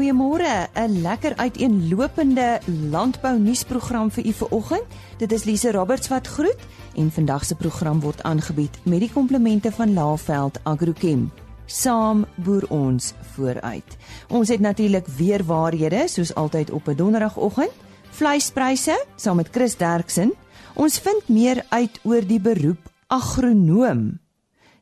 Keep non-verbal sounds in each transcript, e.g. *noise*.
Goeiemôre. 'n Lekker uiteenlopende landbou nuusprogram vir u vanoggend. Dit is Lise Roberts wat groet en vandag se program word aangebied met die komplemente van Laveld Agrochem. Saam boer ons vooruit. Ons het natuurlik weer waarhede soos altyd op 'n donderdagoggend. Vleispryse saam met Chris Derksen. Ons vind meer uit oor die beroep agronoom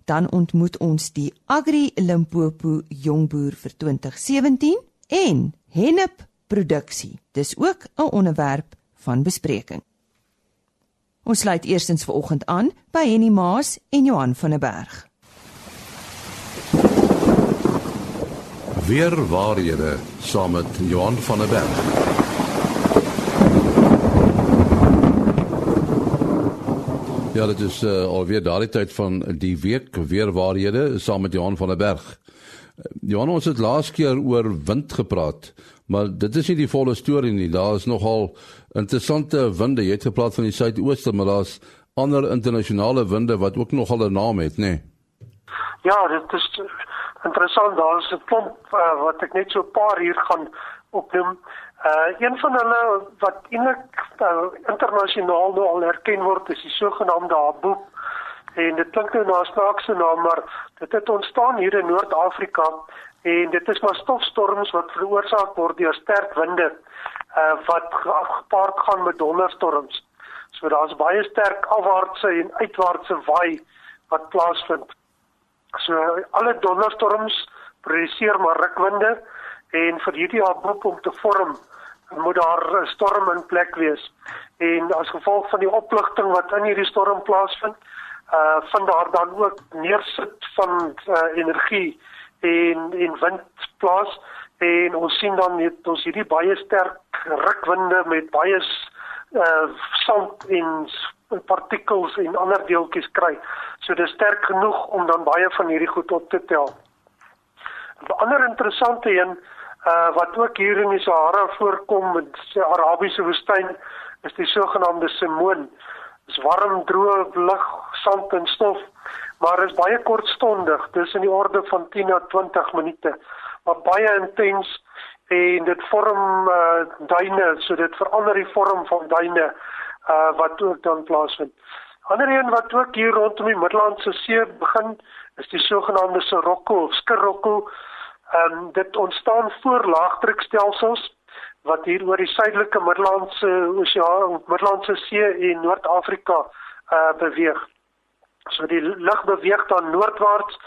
dan ontmoet ons die Agri Limpopo jongboer vir 2017 en hennep produksie. Dis ook 'n onderwerp van bespreking. Ons sluit eerstens vanoggend aan by Henny Maas en Johan van der Berg. Weer waarhede saam met Johan van der Berg. Ja, dit is uh, alweer daardie tyd van die week weer waarhede saam met Johan van der Berg. Johan ons het laas keer oor wind gepraat, maar dit is nie die volle storie nie. Daar is nogal interessante winde. Jy het gepraat van die suidooste, maar daar's ander internasionale winde wat ook nogal 'n naam het, nê? Nee? Ja, dit is interessant. Daar is 'n klomp uh, wat ek net so 'n paar hier gaan opneem. Uh een van hulle wat eintlik uh, internasionaal nou al erken word is die sogenaamde Habub en dit klink nou na 'n snaakse naam maar dit het ontstaan hier in Noord-Afrika en dit is maar stofstorms wat veroorsaak word deur sterk winde uh wat gepaard gaan met donderstorms. So daar's baie sterk afwaartse en uitwaartse waai wat plaasvind. So alle donderstorms produseer maar rukwinde en vir hierdie Habub om te vorm moet daar 'n storm in plek wees. En as gevolg van die opligting wat in hierdie storm plaasvind, uh vind daar dan ook neersit van uh, energie en en wind plaas en ons sien dan net ons hierdie baie sterk rukwinde met baie uh sand en partikels en ander deeltjies kry. So dis sterk genoeg om dan baie van hierdie goed op te tel. 'n Ander interessante een uh, wat ook hier in die Sahara voorkom in die Arabiese woestyn is die sogenaamde simoon. Dit is warm, droë lug, sand en stof, maar is baie kortstondig, dis in die orde van 10 na 20 minute, maar baie intens en dit vorm uh, duine, so dit verander die vorm van duine uh, wat ook dan plaasvind. Ander een wat ook hier rondom die Middellandse See begin, is die sogenaamde Sirocco of Skirocco Ehm um, dit ontstaan voor laagdrukstelsels wat hier oor die suidelike Middellandse Oseaan, Middellandse See en Noord-Afrika uh beweeg. So die lug beweeg dan noordwaarts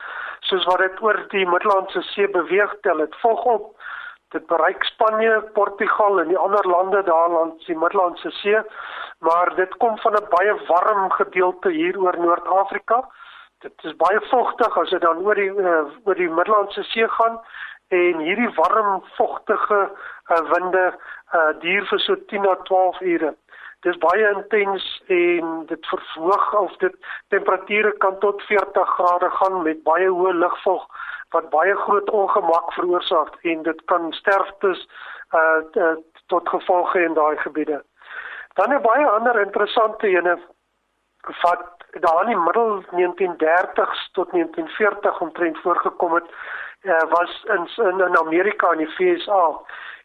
soos wat dit oor die Middellandse See beweeg tel dit volg op dit bereik Spanje, Portugal en die ander lande daar langs die Middellandse See, maar dit kom van 'n baie warm gedeelte hier oor Noord-Afrika dit is baie vogtig as dit dan oor die uh, oor die Middellandse See gaan en hierdie warm vogtige uh, winde uh, duur vir so 10 na 12 ure. Dis baie intens en dit verhoog of dit temperature kan tot 40 grade gaan met baie hoë lugvog wat baie groot ongemak veroorsaak en dit kan sterftes uh, tot gevolg hê in daai gebiede. Dan 'n baie ander interessante ene wat daar in die middel 1930s tot 1940 omtrent voorgekom het uh, was in, in in Amerika en die FSA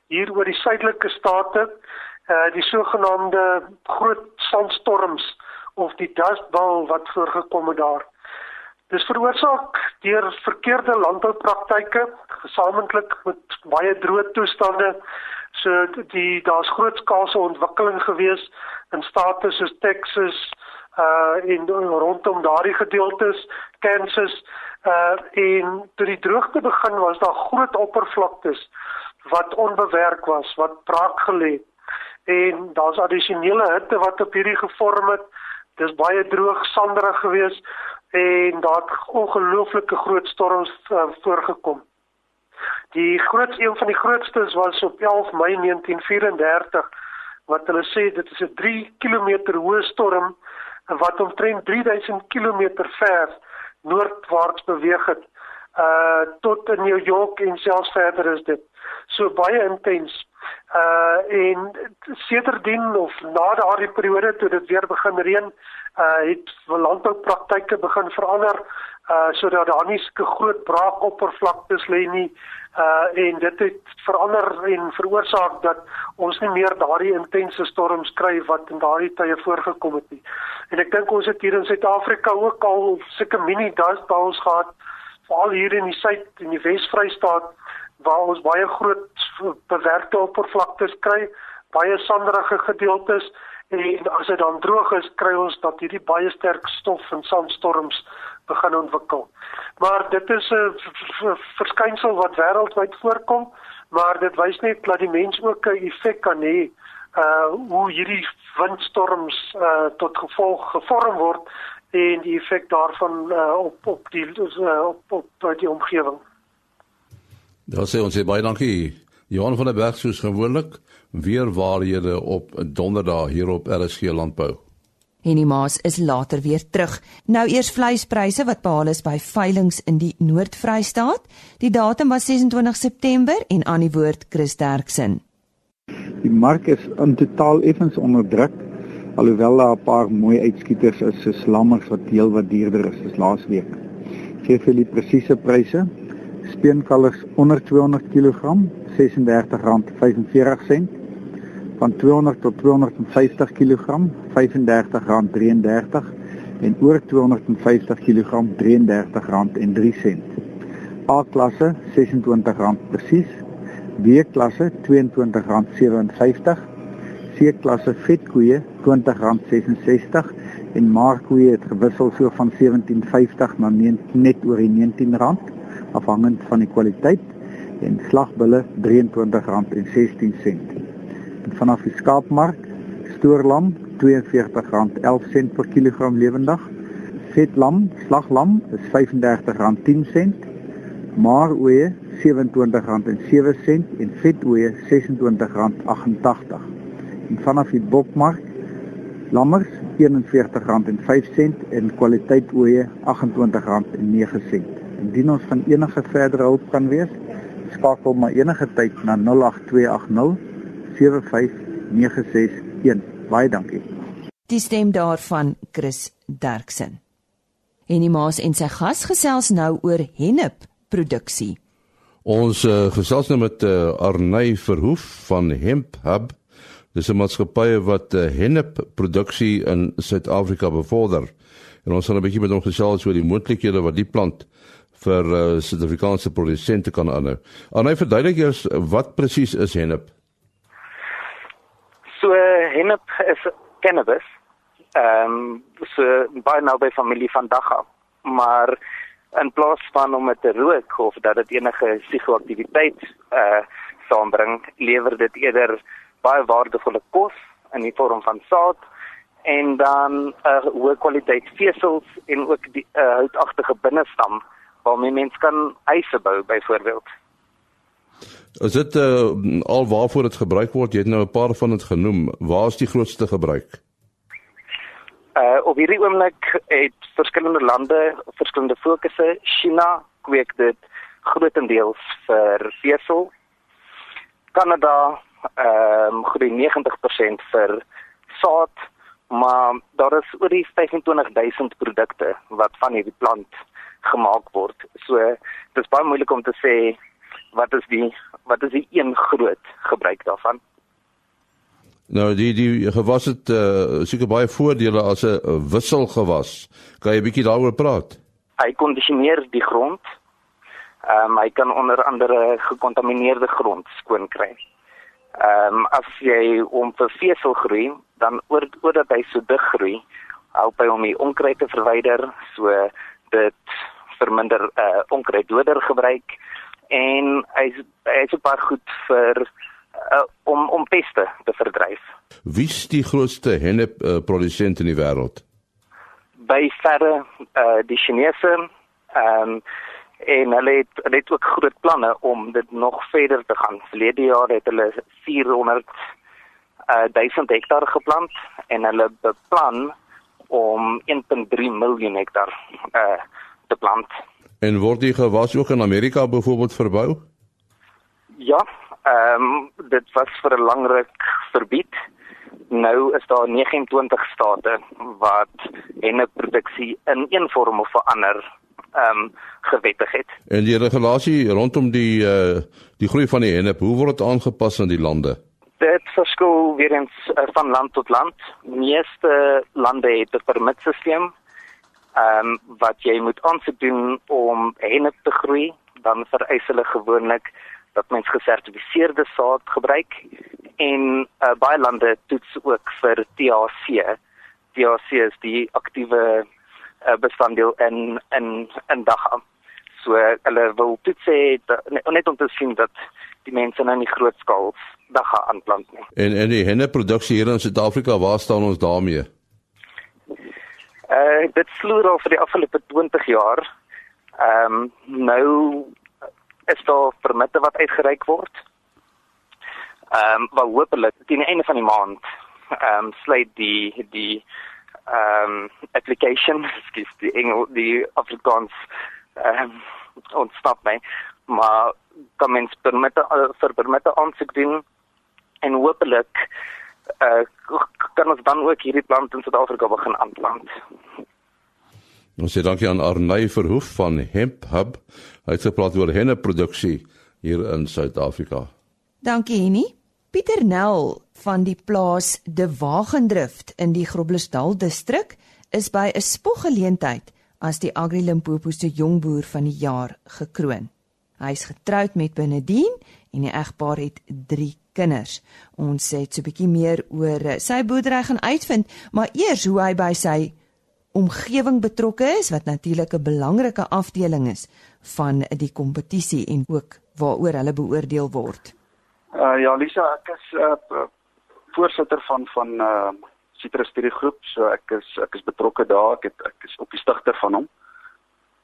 hier oor die suidelike state uh, die sogenaamde groot sandstorms of die dust bowl wat voorgekom het daar Dis veroorsaak deur verkeerde landboupraktyke, gesamentlik met baie droë toestande. So die daar's grootskaalse ontwikkeling gewees in state soos Texas, uh en rondom daardie gedeeltes Kansas uh en toe die droogte begin was daar groot oppervlaktes wat onbewerk was wat braak gelê en daar's addisionele hitte wat op hierdie gevorm het. Dis baie droog sanderig geweest en daar het ongelooflike groot storms uh, voorgekom. Die grootste een van die grootstes was op 11 Mei 1934 wat hulle sê dit is 'n 3 km hoë storm wat omtrent 3000 km ver noordwaarts beweeg het uh tot in New York en selfs verder is dit. So baie intens uh en sedertdien of na daardie periode toe dit weer begin reën uh het landboupraktyke begin verander uh sodat daar nie sulke groot braakoppervlaktes lê nie uh en dit het verander en veroorsaak dat ons nie meer daardie intense storms kry wat in daardie tye voorgekom het nie. En ek dink ons het hier in Suid-Afrika ook al sulke mini dust bowls gehad veral hier in die suid en die Wes-Vrystaat waar ons baie groot bewerkte oppervlaktes kry, baie sanderige gedeeltes en as dit dan droog is, kry ons dat hierdie baie sterk stof en sandstorms begin ontwikkel. Maar dit is 'n verskynsel wat wêreldwyd voorkom, maar dit wys net dat die mens ook 'n effek kan hê uh hoe hierdie windstorms uh tot gevolg gevorm word en die effek daarvan uh, op op die uh, op op die omgewing. Daar sê ons baie dankie Johan van der Berg soos gewoonlik weer waarhede op donderdag hier op RSG landbou. En die maas is later weer terug. Nou eers vleispryse wat behaal is by veilinge in die Noord-Vrystaat. Die datum was 26 September en aan die woord Chris Derksen. Die mark is in totaal effens onder druk alhoewel daar 'n paar mooi uitskieters is soos lammers wat deel wat duurder is as laasweek. Gee vir die presiese pryse. Speenkalvers onder 200 kg R36.45 van 200 tot 250 kg R35.33 en oor 250 kg R33.03. A klasse R26 presies. B klasse R22.57 C-klasse vetkoeie R20.66 en maarkoeie het gewissel so van 17.50 na net oor die R19 afhangend van die kwaliteit en slagbulle R23.16. En vanaf die skaapmark stoorlam R42.11 per kilogram lewendig. Vetlam, slaglam is R35.10. Maaroeie R27.07 en vetoeie R26.88 en vanaf die bokmark lammers R41.05 en kwaliteit ooe R28.09. Indien ons van enige verdere hulp kan wees, skakel maar enige tyd na 08280 75961. Baie dankie. Die stem daarvan Chris Derksen. En die maas en sy gas gesels nou oor hennep produksie. Ons uh, gesels nou met uh, Arney Verhoef van Hemp Hub Dis 'n maatskappy wat uh, hennep produksie in Suid-Afrika bevorder. En ons gaan 'n bietjie met hom gesels oor die moontlikhede wat die plant vir uh, Suid-Afrikaanse produsente kan aanhou. En hy verduidelik eers wat presies is hennep. So hennep is cannabis. Ehm um, so baie nou by familie van Dagga, maar in plaas van om dit te rook of dat dit enige psigoaktiwiteit uh saambring, lewer dit eerder baie waardevolle kos in die vorm van saad en dan 'n uh, hoë kwaliteit vesels en ook die uh, houtagtige binnestam waarmee mens kan eise bou byvoorbeeld. Is dit uh, al waarvoor dit gebruik word? Jy het nou 'n paar van dit genoem. Waar is die grootste gebruik? Uh op hierdie oomblik het verskillende lande verskillende fokusse. China kweek dit grootendeels vir vesel. Kanada ehm um, groei 90% vir saad, maar daar is oor die 25000 produkte wat van hierdie plant gemaak word. So dit is baie moeilik om te sê wat is die wat is die een groot gebruik daarvan. Nou die die gewas het uh, seker baie voordele as 'n wisselgewas. Kan jy 'n bietjie daaroor praat? Hy kondisioneer die grond. Ehm um, hy kan onder andere gekontamineerde grond skoon kry. Ehm um, as jy om vir vesel groei, dan oor oordat hy so dig groei, help hy om die onkruid te verwyder, so dit verminder eh uh, onkruiddoder gebruik en hy hy is baie goed vir uh, om om peste te verdryf. Wie is die grootste hennep uh, produsent in die wêreld? By verre uh, die Chinese ehm um, en hulle het, hulle het ook groot planne om dit nog verder te gaan. Verlede jaar het hulle 400 uh, 1000 hektaar geplant en hulle beplan om 1.3 miljoen hektaar uh, te plant. En word die gewas ook in Amerika byvoorbeeld verbou? Ja, ehm um, dit was vir 'n lang ruk verbied nou is daar 29 state wat henneproduksie in een vorm of 'n ander ehm um, gewettig het. En die regulasie rondom die uh die groei van die hennep, hoe word dit aangepas in die lande? Dit verskil weer eens uh, van land tot land. Meeste lande het 'n permitstelsel ehm um, wat jy moet aansoek doen om hennep te groei, dan vereis hulle gewoonlik dat mens gesertifiseerde saad gebruik en uh, baie lande toets ook vir THC. THC is die aktiewe uh, bestanddeel in in in dagga. So hulle wil toets hê net om te sien dat die mense nou nie groot skaal dagga aanplant nie. En en die henneproduksie hier in Suid-Afrika, waar staan ons daarmee? Uh dit sloer al vir die afgelope 20 jaar. Ehm um, nou is daar permitte wat uitgereik word. Ehm um, wat hopelik teen die einde van die maand ehm um, sluit die die ehm um, application, *laughs* skielik die Engel die Afrikaans ehm um, ontsnap my. Maar kan mens permitte vir permitte aansoek doen en hopelik uh, kan ons dan ook hierdie plant in Suid-Afrika begin aanplant. Ons sê dankie aan Arney Verhoef van Hemp Hub. Hy het gepraat oor henneproduksie hier in Suid-Afrika. Dankie Henny. Pieter Nel van die plaas De Wagendrift in die Groblersdal distrik is by 'n spoggeleentheid as die Agri Limpopo se jongboer van die jaar gekroon. Hy is getroud met Benedien en die egpaar het 3 kinders. Ons sê 'n bietjie meer oor eh, sy boerdery gaan uitvind, maar eers hoe hy by sy omgewing betrokke is wat natuurlik 'n belangrike afdeling is van die kompetisie en ook waaroor hulle beoordeel word. Uh ja, Lisa, ek is uh voorsitter van van uh Citrus Studie Groep, so ek is ek is betrokke daar, ek het, ek is op die stigter van hom.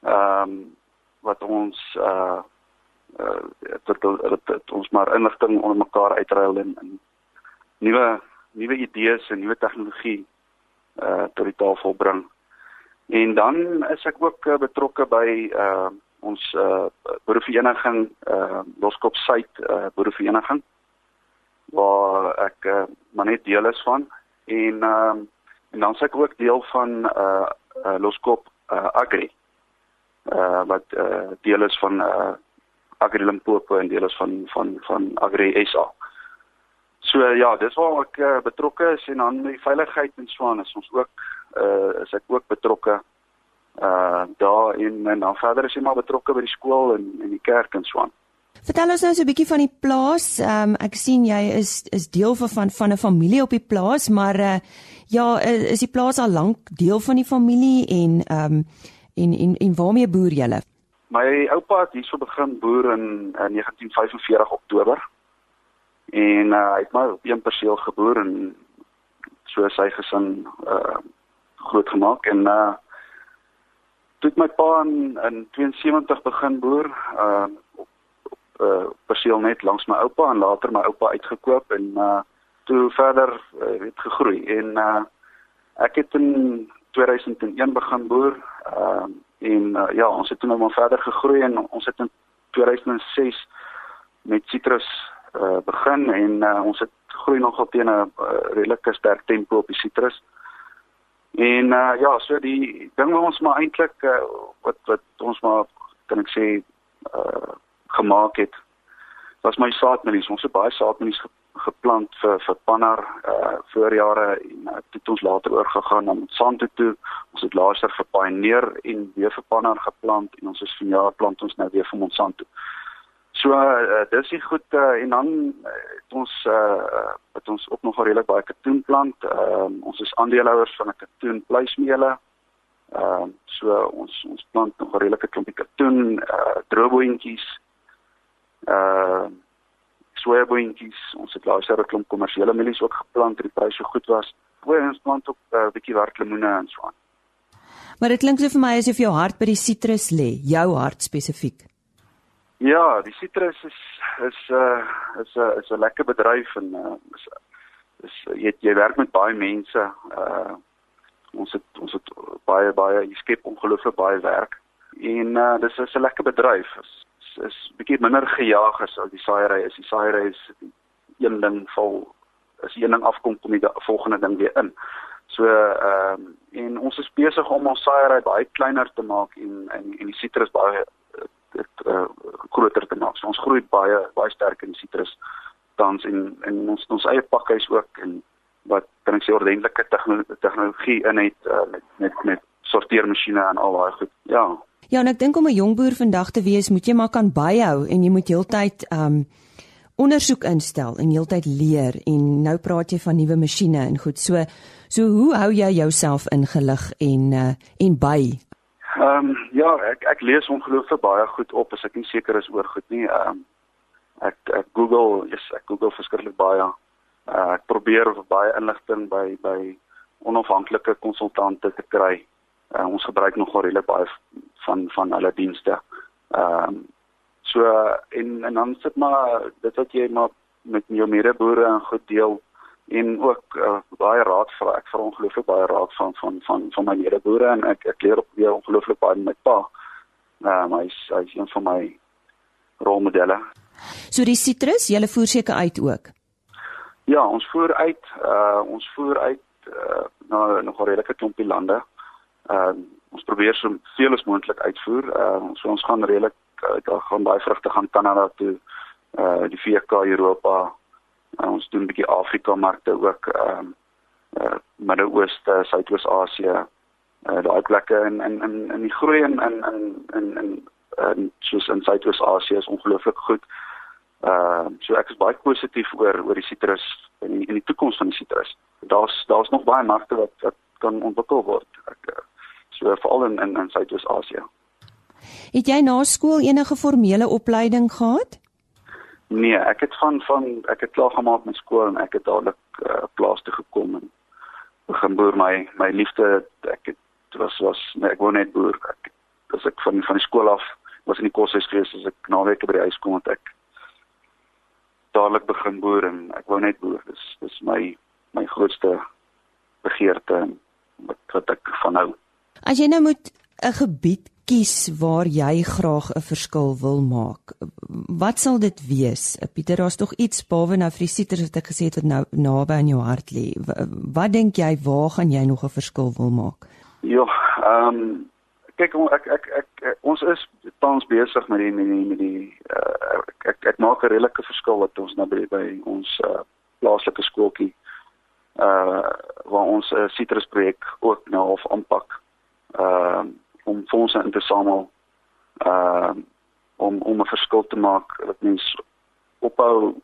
Ehm um, wat ons uh uh dit dit dit ons maar inligting onder mekaar uitruil en, en nuwe nuwe idees en nuwe tegnologie uh tot die tafel bring. En dan is ek ook uh, betrokke by uh ons uh boerevereniging uh Loskop Suid uh boerevereniging waar ek uh, maar net deel is van en ehm uh, en dan sê ek ook deel van uh, uh Loskop uh, Agri uh wat uh deel is van uh Agri Limpopo en deel is van van van Agri SA. So ja, dis waar ek uh, betrokke is en dan die veiligheid en so aan is ons ook uh is ek ook betrokke uh daar in en dan verder is jy maar betrokke by die skool en en die kerk en so aan. Vertel ons nou so 'n bietjie van die plaas. Ehm um, ek sien jy is is deel van van 'n familie op die plaas, maar uh ja, is die plaas al lank deel van die familie en ehm um, en en en waarmee boer julle? My oupa het hierso begin boer in, in 1945 Oktober. En uh, hy het maar op een perseel geboer en so sy gesin uh groot gemaak en uh toe my pa in, in 72 begin boer uh op, op uh, perseel net langs my oupa en later my oupa uitgekoop en uh toe verder uh, het gegroei en uh ek het in 2001 begin boer. Ehm uh, en uh, ja, ons het toe nog maar verder gegroei en ons het in 2006 met citrus uh, begin en uh, ons het groei nogal teen 'n uh, redelike sterk tempo op die citrus. En uh, ja, so die ding wat ons maar eintlik uh, wat wat ons maar kan ek sê uh, gemaak het was my saadmelies. Ons het baie saadmelies geplant vir vir pannar uh voorjare en uh, het ons later oorgegaan na Monsanto toe. Ons het later vir Pioneer en weer vir pannar geplant en ons is vanjaar plant ons nou weer vir Monsanto. So uh, dis is goed uh, en dan uh, het ons uh het ons ook nog redelik baie katoen plant. Uh, ons is aandeelhouers van 'n katoen vleismeele. Ehm uh, so ons ons plant nog 'n redelike klompie katoen, uh droëboontjies. Uh sojaboontjies. Ons het laas jaar 'n klomp kommersiële mielies ook geplant, die pryse so goed was. Goeie ons plant ook 'n uh, bietjie werklemoene en so aan. Maar dit klink so vir my asof jou hart by die sitrus lê, jou hart spesifiek. Ja, die sitrus is is 'n uh, is 'n uh, is 'n lekker bedryf en uh, is is jy jy werk met baie mense. Uh ons het ons het baie baie jy skep ongelooflik baie werk. En uh dis is 'n lekker bedryf. Is is bietjie minder gejaag as al die saaiery is. Die saaiery is een ding vol as een ding afkom kom die volgende ding weer in. So ehm um, en ons is besig om ons saaiery baie kleiner te maak en en en die sitrus baie dit uh, groter te maak. So ons groei baie baie sterk in die sitrus tans en en ons ons eie pakhuis ook en wat kan ek sê ordentlike tegnologie in het uh, met met met sorteermasjiene en al daai goed. Ja. Ja, en ek dink om 'n jong boer vandag te wees, moet jy maar kan byhou en jy moet heeltyd um ondersoek instel en heeltyd leer en nou praat jy van nuwe masjiene en goed. So so hoe hou jy jouself ingelig en uh, en by? Ehm um, ja, ek ek lees ongelooflik baie goed op as ek nie seker is oor goed nie. Ehm um, ek ek Google, yes, ek Google verskriklik baie. Uh, ek probeer baie inligting by by onafhanklike konsultante te kry. Uh, ons gebruik nogal redelik baie van van hulle dienste. Ehm um, so en en dan sit maar dit wat jy maar met jou medeboere en goed deel en ook uh, baie raad vra. Ek vra ongelooflik baie raad van van van van my medeboere en ek ek leer weer ongelooflik baie met my pa. Ehm um, hy's hy's een van my rolmodelle. So die sitrus, jy voer seker uit ook. Ja, ons voer uit, uh ons voer uit uh na nog 'n redelike klompie lande. Uh ons probeer so veel as moontlik uitvoer. Uh so ons gaan redelik uh, daar gaan baie vrugte gaan Kanada toe, uh die VK Europa. Uh, ons doen 'n bietjie Afrika markte ook, ehm uh, uh Midde-Ooste, Suidoos-Asië. Uh daai plekke en en en in die groei in in in in in en soos in Suidoos-Asië is ongelooflik goed. Ehm uh, so ek is baie positief oor oor die sitrus en die, die toekoms van die sitrus. Daar's daar's nog baie markte wat wat kan ontwikkel word. Ek uh, so veral in in, in Suidoos-Asië. Het jy na skool enige formele opleiding gehad? Nee, ek het van van ek het klaar gemaak met skool en ek het dadelik uh, plaas toe gekom en begin boer my my liefde ek het was was nee, ek wou net boer. Ek as ek van van die skool af was in die koshuis gewees as ek naweke by die huis kom het ek dadelik begin boer en ek wou net boer. Dis dis my my grootste begeerte wat wat ek van hou. As jy nou moet 'n gebied kies waar jy graag 'n verskil wil maak, wat sal dit wees? Pieter, daar's tog iets behalwe nou vir die sieters wat ek gesê het wat nou naby aan jou hart lê. Wat dink jy waar gaan jy nog 'n verskil wil maak? Ja, ehm um, kyk ek ek ek, ek ons is tans besig met die met die met die uh, ek, ek ek maak 'n redelike verskil wat ons nou by, by ons uh, plaaslike skooltjie uh waar ons 'n uh, citrus projek ook nou half aanpak. Ehm uh, om fondse in te samel. Ehm uh, om om 'n verskil te maak dat mens ophou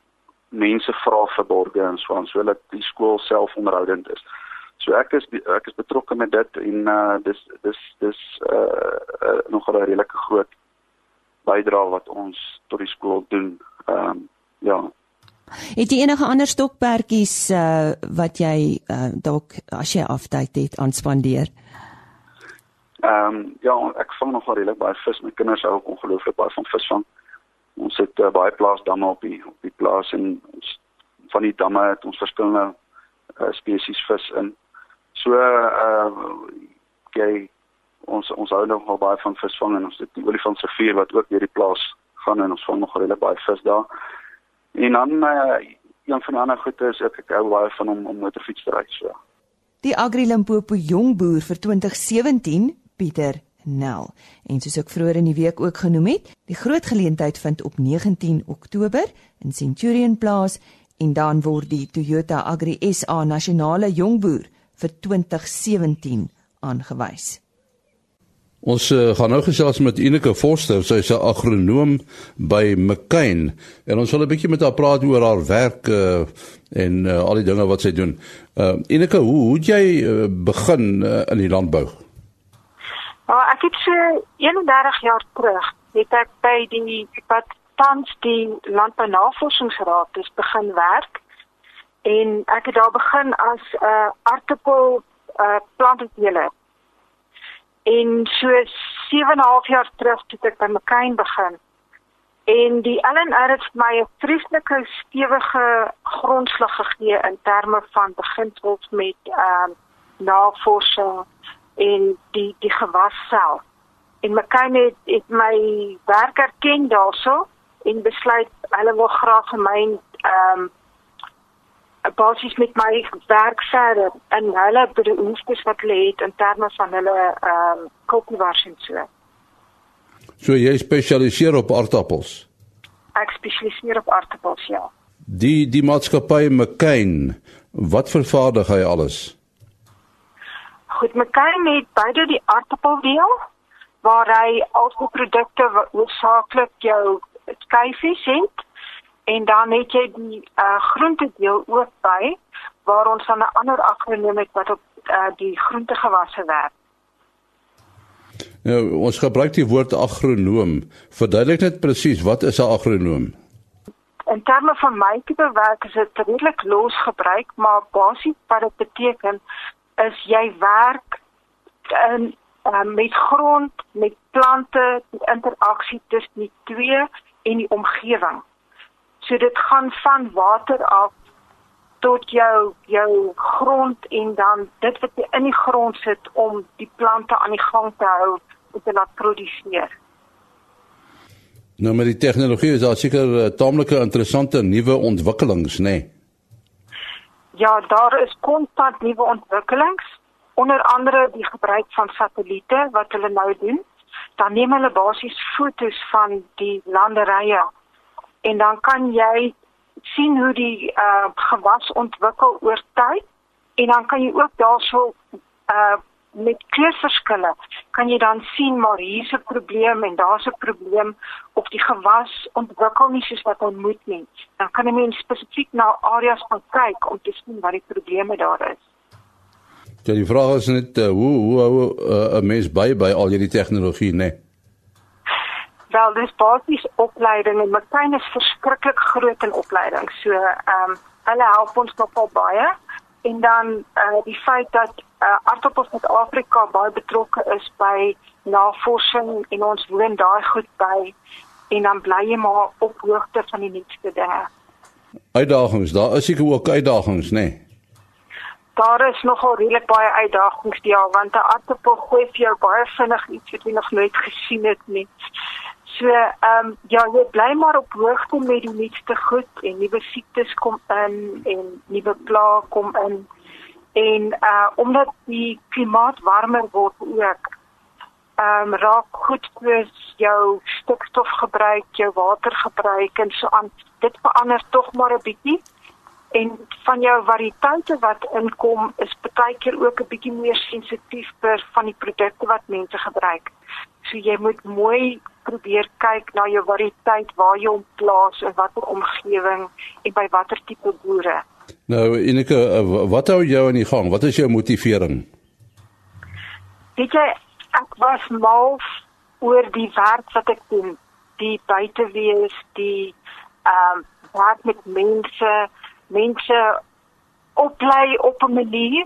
mense vra vir borge en so aan sodat die skool self onderhoudend is. So ek is ek is betrokke met dit en uh dis dis dis uh, uh nog 'n redelike groot bydrae wat ons tot die skool doen. Ehm um, ja. Het jy enige ander stokperdjies uh wat jy uh dalk as jy aftyd het aanspandeer? Ehm um, ja, ek vang nog redelik baie vis. My kinders hou ongelooflik baie van visvang. Ons het uh, baie plaasdamme op die op die plaas en ons van die damme het ons verskillende uh, spesies vis in. So uh jy ons ons hou nog baie van visvang en ons het die olifantsrivier wat ook deur die plaas gaan en ons vang nog regtig baie vis daar. En dan uh een van die ander goeie is ek ek hou baie van om om motorfiets te ry so. Die Agri Limpopo jongboer vir 2017 Pieter Nel. En soos ek vroeër in die week ook genoem het, die groot geleentheid vind op 19 Oktober in Centurion Plaas en dan word die Toyota Agri SA nasionale jongboer vir 2017 aangewys. Ons uh, gaan nou gesels met Ineke Forster, sy is 'n agronoom by McCain en ons wil 'n bietjie met haar praat oor haar werk uh, en uh, al die dinge wat sy doen. Uh, Ineke, hoe hoe jy uh, begin uh, in die landbou? Nou, ek het so 31 jaar terug, het ek by die wat tans die Landbounavorsingsraad is begin werk en ek het daar begin as 'n uh, aartappel uh, plantteler. En so 7,5 jaar terug het ek by McCain begin. En die LNR het my 'n vreeslike stewige grondslag gegee in terme van beginsels met ehm uh, navorsing en die die gewas self. En McCain het, het my werk erken daarso en besluit hulle wil graag vir my ehm um, basies met my werk verder in hulle behoeftes wat hulle het in terme van hulle ehm um, kultivars en so. So jy spesialiseer op aardappels. Ek spesialiseer op aardappels, ja. Die die maatskappy McCain, wat vervaardig hy alles? Goed, McCain het beide die aardappeldeel waar hy al die produkte hoofsaaklik jou skyfies het en dan het jy die uh, groentedeel ook by waar ons dan 'n ander akroniem het wat op uh, die groentegewasse werk. Nou, ons gebruik die woord agronoom. Verduidelik net presies wat is 'n agronoom? In terme van my tipe werk is dit redelik los gebruik, maar basies wat dit beteken is jy werk in uh, met grond, met plante, die interaksie tussen die twee en die omgewing. So dit gaan van water af tot jou jou grond en dan dit wat in die grond sit om die plante aan die gang te hou om te laat produseer. Nou met die tegnologie is daar seker uh, taamlike interessante nuwe ontwikkelings, nê? Nee? Ja, daar is konstant nuwe ontwikkelings onder andere die gebruik van satelliete wat hulle nou doen. Dan neem hulle basies fotos van die landerye en dan kan jy sien hoe die uh gewas ontwikkel oor tyd en dan kan jy ook daarso uh met kleurverskille kan jy dan sien maar hier's 'n probleem en daar's 'n probleem of die gewas ontwikkel nie soos wat hy moet nie. Dan kan 'n mens spesifiek na areas gaan kyk om te sien wat die probleme daar is. Ja, die vraag is net uh, hoe hoe hoe uh, 'n mens by by al hierdie tegnologie, né? Nee? Wel, dis basies opleiding en McLean is verskriklik groot in opleiding. So, ehm um, hulle help ons nogal baie en dan uh, die feit dat uh, Artoppels met Afrika baie betrokke is by navorsing en ons woon daai goed by en dan bly jy maar op hoogte van die nuutste dinge. Uitdagings, daar is seker ook uitdagings, né? Nee? daar is nogal redelik baie uitdagings jaar want 'n aardappel gooi vir jou baie vinnig iets wat jy nog nooit gesien het nie. So, ehm um, ja, jy bly maar op hoogte met die nuutste goed en nuwe siektes kom in en nuwe plaae kom in. En uh omdat die klimaat warmer word ook ehm um, raak goed dus jou stikstofgebruik, jou watergebruik en so aan. Dit verander tog maar 'n bietjie en van jou variëteite wat inkom is baie keer ook 'n bietjie meer sensitief vir van die produkte wat mense gebruik. So jy moet mooi probeer kyk na jou variëteit waar jy hom plaas en watter omgewing en by watter tipe boere. Nou Enike, eh, wat hou jou in die gang? Wat is jou motivering? Weet jy, ek was mal oor die werk wat ek doen, die buitewees, die ehm um, werk met mense mense oplei op 'n manier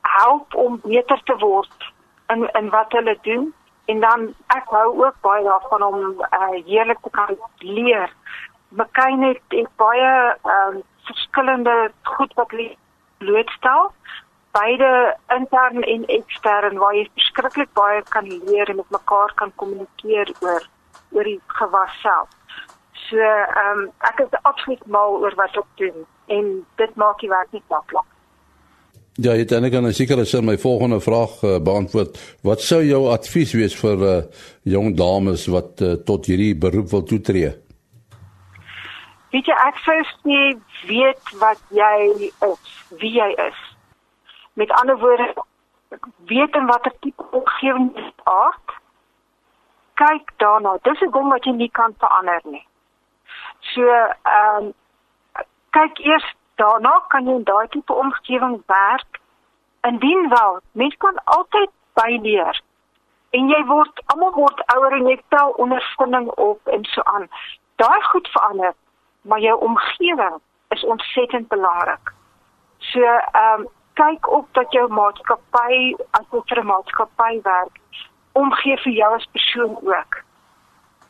help om beter te word in in wat hulle doen en dan ek hou ook baie daarvan om uh, heerlik te kan leer. McCain het, het baie um, verskillende goed wat blootstel beide intern en ekstern waar jy verskriklik baie kan leer en met mekaar kan kommunikeer oor oor die gewas self. So ehm um, ek is absoluut mal oor wat ek doen en dit maak die werk nie maklik. Ja, dink dan seker as my volgende vraag uh, beantwoord, wat sou jou advies wees vir uh, jong dames wat uh, tot hierdie beroep wil toetree? Weet jy ek sou sê weet wat jy is, wie jy is. Met ander woorde, weet in watter tipe omgewing jy aard. Kyk daarna, dis 'n ding wat jy nie kan verander nie. So, ehm um, kyk eers daarna kan jy in daai tipe omgewing werk. Indien wel, mens kan altyd byleer. En jy word almal word ouer en jy tel ondervinding op en so aan. Daai goed verander, maar jou omgewing is ontsettend belangrik. So, ehm um, kyk op dat jou maatskappy as jy vir 'n maatskappy werk, omgee vir jou as persoon ook.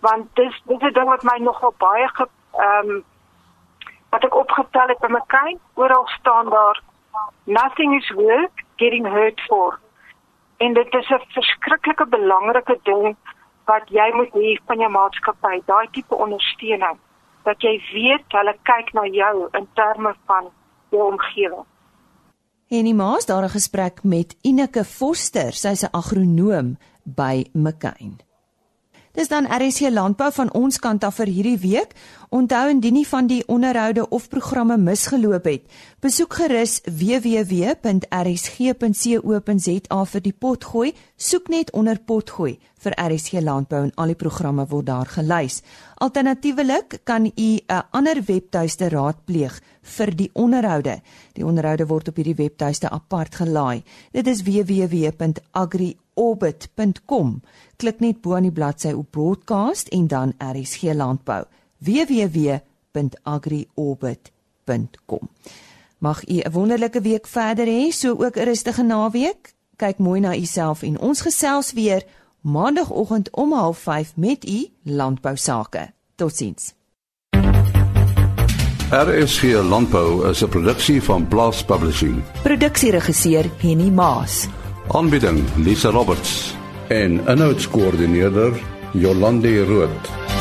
Want dis dis 'n ding wat my nogal baie ehm um, wat ek opgetel het by my kind, oral staan daar nothing is worth getting hurt for. En dit is 'n verskriklike belangrike ding wat jy moet hê van jou maatskappy, daai tipe ondersteuning dat jy weet hulle kyk na jou in terme van jou omgewing. En die maas daar 'n gesprek met Ineke Foster, sy's 'n agronoom by McCain. Dis dan RSC Landbou van ons kant af vir hierdie week. Onthou indien nie van die onderhoude of programme misgeloop het, besoek gerus www.rsg.co.za vir die potgooi. Soek net onder potgooi vir RSC Landbou en al die programme word daar gelys. Alternatiefelik kan u 'n ander webtuiste raadpleeg vir die onderhoude. Die onderhoude word op hierdie webtuiste apart gelaai. Dit is www.agriorbit.com. Klik net bo aan die bladsy op broadcast en dan RSG Landbou www.agriorbit.com. Mag u 'n wonderlike week verder hê, so ook 'n rustige naweek. Kyk mooi na uself en ons gesels weer maandagooggend om 05:30 met u landbou sake. Totsiens. RSG Landbou is 'n produksie van Blast Publishing. Produksieregisseur Henny Maas. Aanbieding Lisa Roberts en 'n notas koördineerder Jolande Rooi.